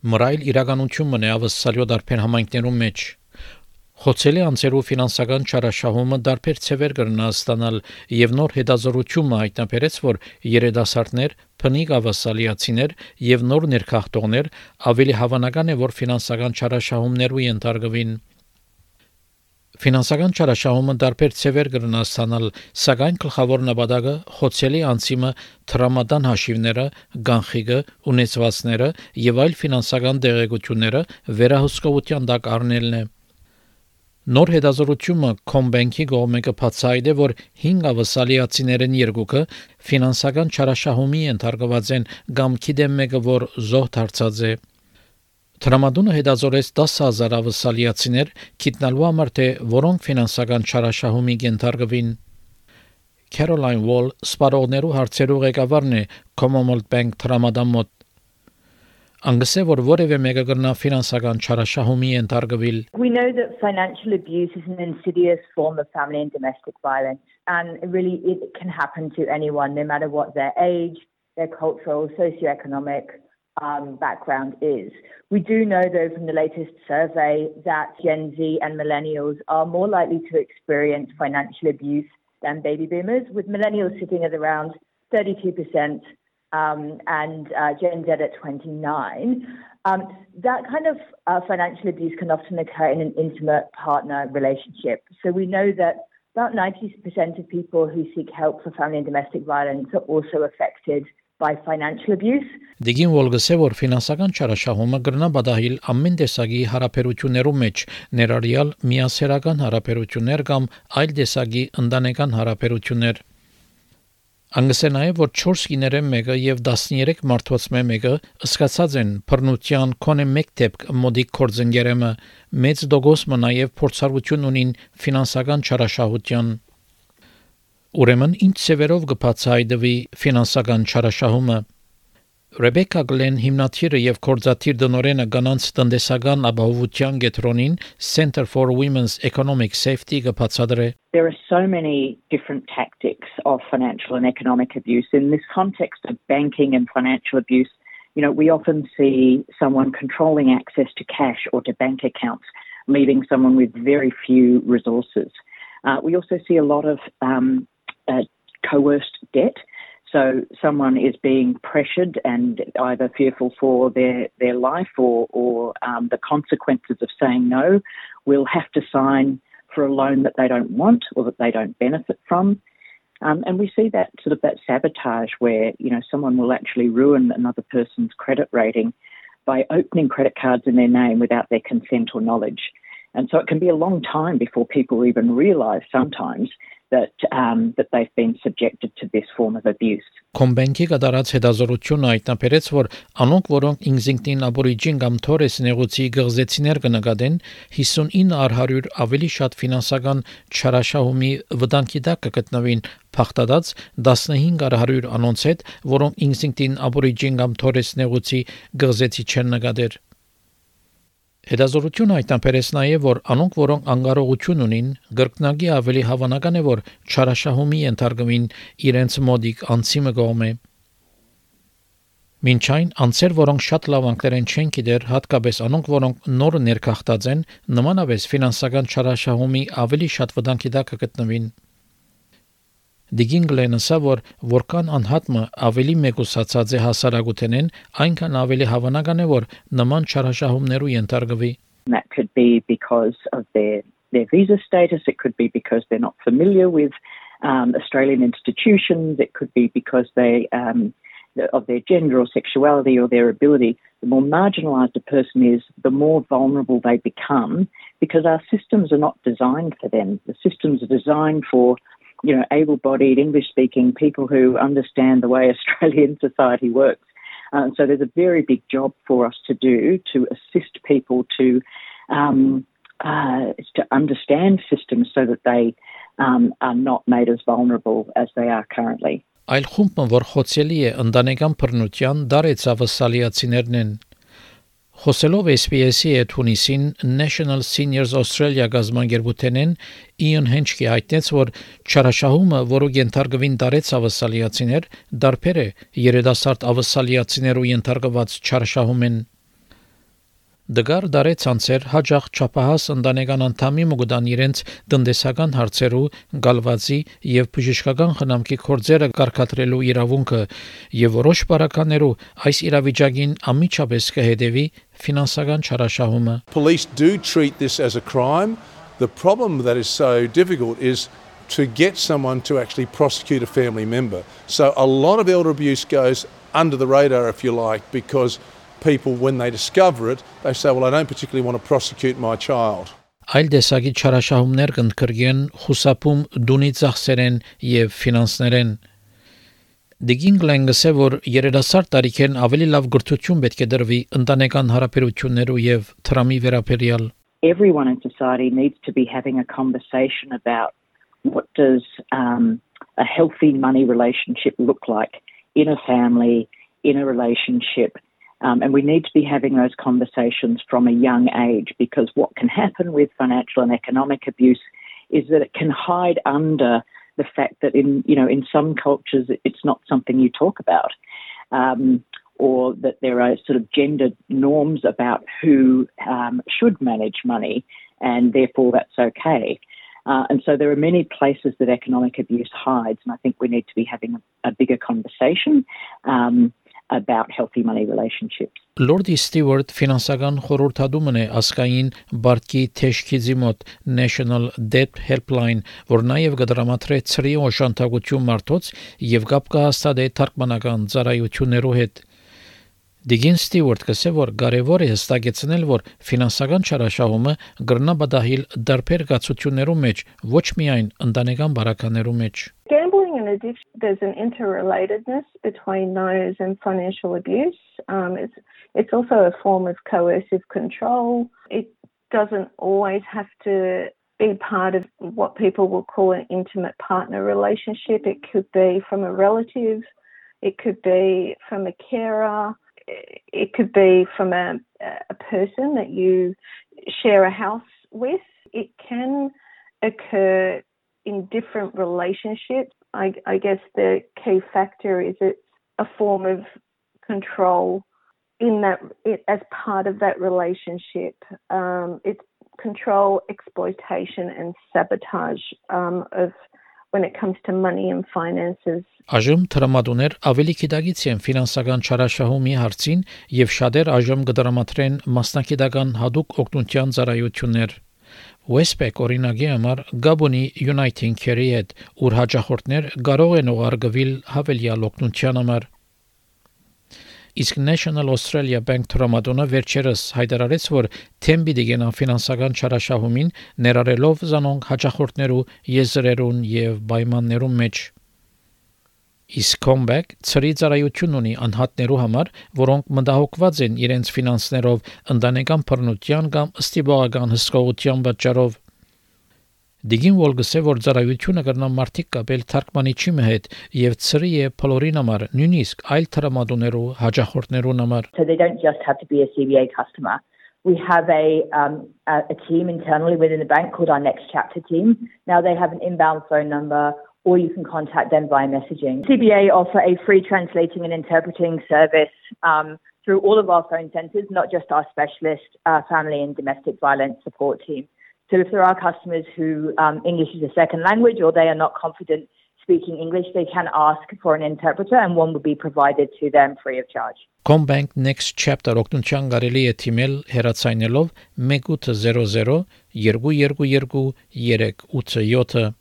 մռայլ իրականություն մնե ավսալյո դարբեր համայնքներում մեջ Խոցելի անցերու ֆինանսական չարաշահումը դարբեր ցևեր կրնա ստանալ եւ նոր հետազորությունը հայտնաբերեց, որ երիտասարդներ, փնիկ ավասալիացիներ եւ նոր ներքախտողներ ավելի հավանական է, որ ֆինանսական չարաշահումներու ենթարկվին։ Ֆինանսական չարաշահումը դարբեր ցևեր կրնա ստանալ, սակայն գլխավոր նպատակը խոցելի անցիմը տրամադան հաշիվները, գանխիգը, ունեցվածները եւ այլ ֆինանսական դեղեցությունները վերահսկողության տակ առնելն է։ Նոր հետազոտությունը Combank-ի կողմէ կբացահայտե, որ 5 ավասալիացիներեն երկուքը ֆինանսական չարաշահումի ենթարկված են կամ գիտեմ մեկը, որ զոհ դարձած է։ Տրամադունը հետազորեց 10000 ավասալիացիներ, գիտնալու համար թե որոնք ֆինանսական չարաշահումի ենթարկվին։ Caroline Wall սպառողներու հարցերու ղեկավարն է Commonwealth Bank տրամադան մոտ Անգսե որ որևէ մեկը կրնա ֆինանսական չարաշահումի ենթարկվել We know that financial abuse is an insidious form of family and domestic violence and really it can happen to anyone no matter what their age, their cultural, socioeconomic um, background is. We do know, though, from the latest survey that Gen Z and millennials are more likely to experience financial abuse than baby boomers, with millennials sitting at around 32% um, and uh, Gen Z at 29. Um, that kind of uh, financial abuse can often occur in an intimate partner relationship. So we know that about 90% of people who seek help for family and domestic violence are also affected by financial abuse. Դիգին Վոլգսը որ ֆինանսական չարաշահումը կրնա բադահիլ ամեն տեսակի հարաբերություններու մեջ, ներառյալ միասերական հարաբերություններ կամ այլ տեսակի ընտանեկան հարաբերություններ Անգսե նաև որ 4 գիներեն մեկը եւ 13 մարդոց մեկը ըսկացած են բռնության կոնե մեկ դեպք մոդիկ կորձընկերեմը մեծ դոգոսմը նաև փորձառություն ունին ֆինանսական չարաշահության Ուրեմն ինչ սևերով կբացահայտվի ֆինանսական չարաշահումը Ռեբեկա Գլեն հիմնադիրը եւ կորզաթիր դնորենը կանանց տնտեսական ապահովության գետրոնին Center for Women's Economic Safety կբացատրե There are so many different tactics of financial and economic abuse in this context of banking and financial abuse you know we often see someone controlling access to cash or to bank accounts leaving someone with very few resources uh, we also see a lot of um, uh, coerced debt so someone is being pressured and either fearful for their, their life or, or um, the consequences of saying no will have to sign for a loan that they don't want or that they don't benefit from. Um, and we see that sort of that sabotage where, you know, someone will actually ruin another person's credit rating by opening credit cards in their name without their consent or knowledge. And so it can be a long time before people even realize sometimes that um, that they've been subjected to this form of abuse. Կոմբենքի կատարած հետազորությունը հայտնաբերեց, որ անոնք, որոնք ինքնին աբորիջին կամ թորես նեղուցի գղզեցիներ կնկատեն, 59 առ 100 ավելի շատ ֆինանսական չարաշահումի վտանգի տակ կգտնվին փախտած 15 առ 100 անոնց հետ, որոնք ինքնին աբորիջին կամ թորես նեղուցի գղզեցի չեն նկատեր։ Հետազորությունը հայտնաբերեց նաև, որ անոնք, որոնք անկարողություն ունին, գրկնագի ավելի հավանական է, որ չարաշահումի ենթարկվին իրենց մոդիկ անցիմը կողմէ։ Մինչ այն անձեր, որոնք շատ լավ անգլերեն չեն գիտեր, հատկապես անոնք, որոնք նոր ներքախտած են, նմանապես ֆինանսական չարաշահումի ավելի շատ վտանգի տակ կգտնվին։ Դիգինգլենսը որ որքան անհատը ավելի մեկուսացած է հասարակութենեն, այնքան ավելի հավանական է որ նման չարաշահումներու ենթարկվի։ That could be because of their their visa status, it could be because they're not familiar with um, Australian institutions, it could be because they um, of their gender or sexuality or their ability, the more marginalised a person is, the more vulnerable they become because our systems are not designed for them. The systems are designed for you know, able-bodied, English-speaking people who understand the way Australian society works. Uh, so there's a very big job for us to do to assist people to um, uh, to understand systems so that they um, are not made as vulnerable as they are currently. Այլ խումբը, որ խոցելի է ընտանեկան բռնության, դարեցավը սալիացիներն են Խոսելով SPS-ի հետ հունիսին National Seniors Australia գազագերբութենեն Իոն Հենչկի հայտնեց, որ չարաշահումը, որը ենթարկվին դարեց ավասալիացիներ, դարբեր է երիտասարդ ավասալիացիներու ենթարկված չարաշահումեն Դգար դարեց անցեր հաջող չափահաս ընտանեկան անդամի մոգդան իրենց տնտեսական հարցերու գալվածի եւ բժշկական խնամքի կորձերը կարգադրելու իրավունքը եւ որոշ բարականերու այս իրավիճակին ամիջապես կհետևի ֆինանսական չարաշահումը Police do treat this as a crime the problem that is so difficult is to get someone to actually prosecute a family member. So a lot of elder abuse goes under the radar, if you like, because people, when they discover it, they say, well, I don't particularly want to prosecute my child. Այլ տեսակի չարաշահումներ կընդգրկեն խուսափում դունի ծախսերեն եւ ֆինանսներեն։ Դիգին գլենգսը որ երիտասարդ տարիքեն ավելի լավ գրթություն պետք է դրվի ընտանեկան հարաբերություններու եւ թրամի վերաբերյալ Everyone in society needs to be having a conversation about what does um, a healthy money relationship look like in a family, in a relationship. Um, and we need to be having those conversations from a young age because what can happen with financial and economic abuse is that it can hide under the fact that in you know in some cultures it's not something you talk about, um, or that there are sort of gender norms about who um, should manage money, and therefore that's okay. Uh, and so there are many places that economic abuse hides, and I think we need to be having a, a bigger conversation um, about healthy money relationships. Լորդի Ստիվարտ ֆինանսական խորհրդադումն է ասկային բարգի թեշքիզի մոտ National Debt Helpline, որ նաև կդրամատրե ծրի օժանդակություն մարդոց եւ կապ կհաստատե թարգմանական ծառայություններով հետ Դիգին Ստիվարտ կսե որ կարևոր է հստակեցնել, որ ֆինանսական չարաշահումը գրնա բադահիլ դարբեր գացություններու մեջ, ոչ միայն ընտանեկան բարականերու մեջ։ Gambling and addiction, there's an interrelatedness between those and financial abuse. Um, it's, it's also a form of coercive control. It doesn't always have to be part of what people will call an intimate partner relationship. It could be from a relative, it could be from a carer, it could be from a, a person that you share a house with. It can occur in different relationships. I, I guess the key factor is it's a form of control in that it, as part of that relationship. Um, it's control, exploitation, and sabotage um, of when it comes to money and finances. Այժմ տրամադուներ ավելի գիտագից են ֆինանսական չարաշահումի հարցին եւ շատեր այժմ կդրամատրեն մասնակիտական հadoop օգնության ծառայություններ։ Westpac օրինակի համար Gaboni Uniting Care-ի հետ ուր հաջախորդներ կարող են ուղարկվել հավելյալ օգնության համար Իսկ National Australia Bank Տրամադոնը վերջերս հայտարարեց, որ թեմբի դիգենա ֆինանսական չարաշահումին ներառելով զանոնք հաջախորդներու եզրերուն եւ պայմաններուն մեջ Իսկ Comback ծրի ծառայություն ունի անհատներու համար, որոնք մտահոգված են իրենց ֆինանսներով ընտանեկան բռնության կամ ըստիբողական հսկողության պատճառով Դիգին Վոլգսը որ ծառայությունը կրնա մարդիկ կապել թարգմանիչի հետ եւ ծրի է փլորին համար նույնիսկ այլ տրամադուներու հաջախորդներուն համար So they don't just have to be a CBA customer. We have a, um, a, a team internally within the bank called our Next Chapter team. Now they have an inbound phone number or you can contact them via messaging. CBA offer a free translating and interpreting service um, through all of our phone centres, not just our specialist uh, family and domestic violence support team. So if there are customers who um, English is a second language or they are not confident speaking English, they can ask for an interpreter and one will be provided to them free of charge. Combank Next Chapter օգնության կարելի է թիմել հեռացայնելով 1800 222 387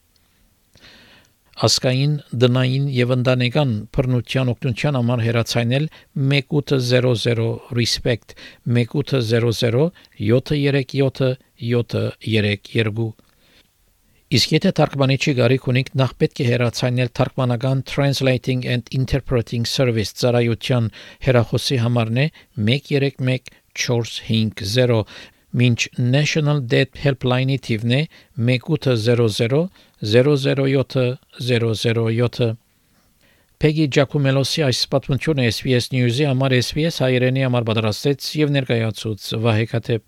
ասկային դնային եւ ընտանեկան բռնության օգնության համար հեռացայնել 1800 respect 1800 737 732 Իսկ եթե թարգմանիչի գարիք ունիք, նախ պետք է հեռացանել թարգմանական Translating and Interpreting Service ծառայության հեռախոսի համարն է 131 450 մինչ National Debt Helpline-ի թիվն է 1800 007 007 Peggy Giacomelosi այս պատմությունը SPS News-ի համար SPS հայերենի համար պատրաստեց եւ ներկայացուց Վահե Քաթեփ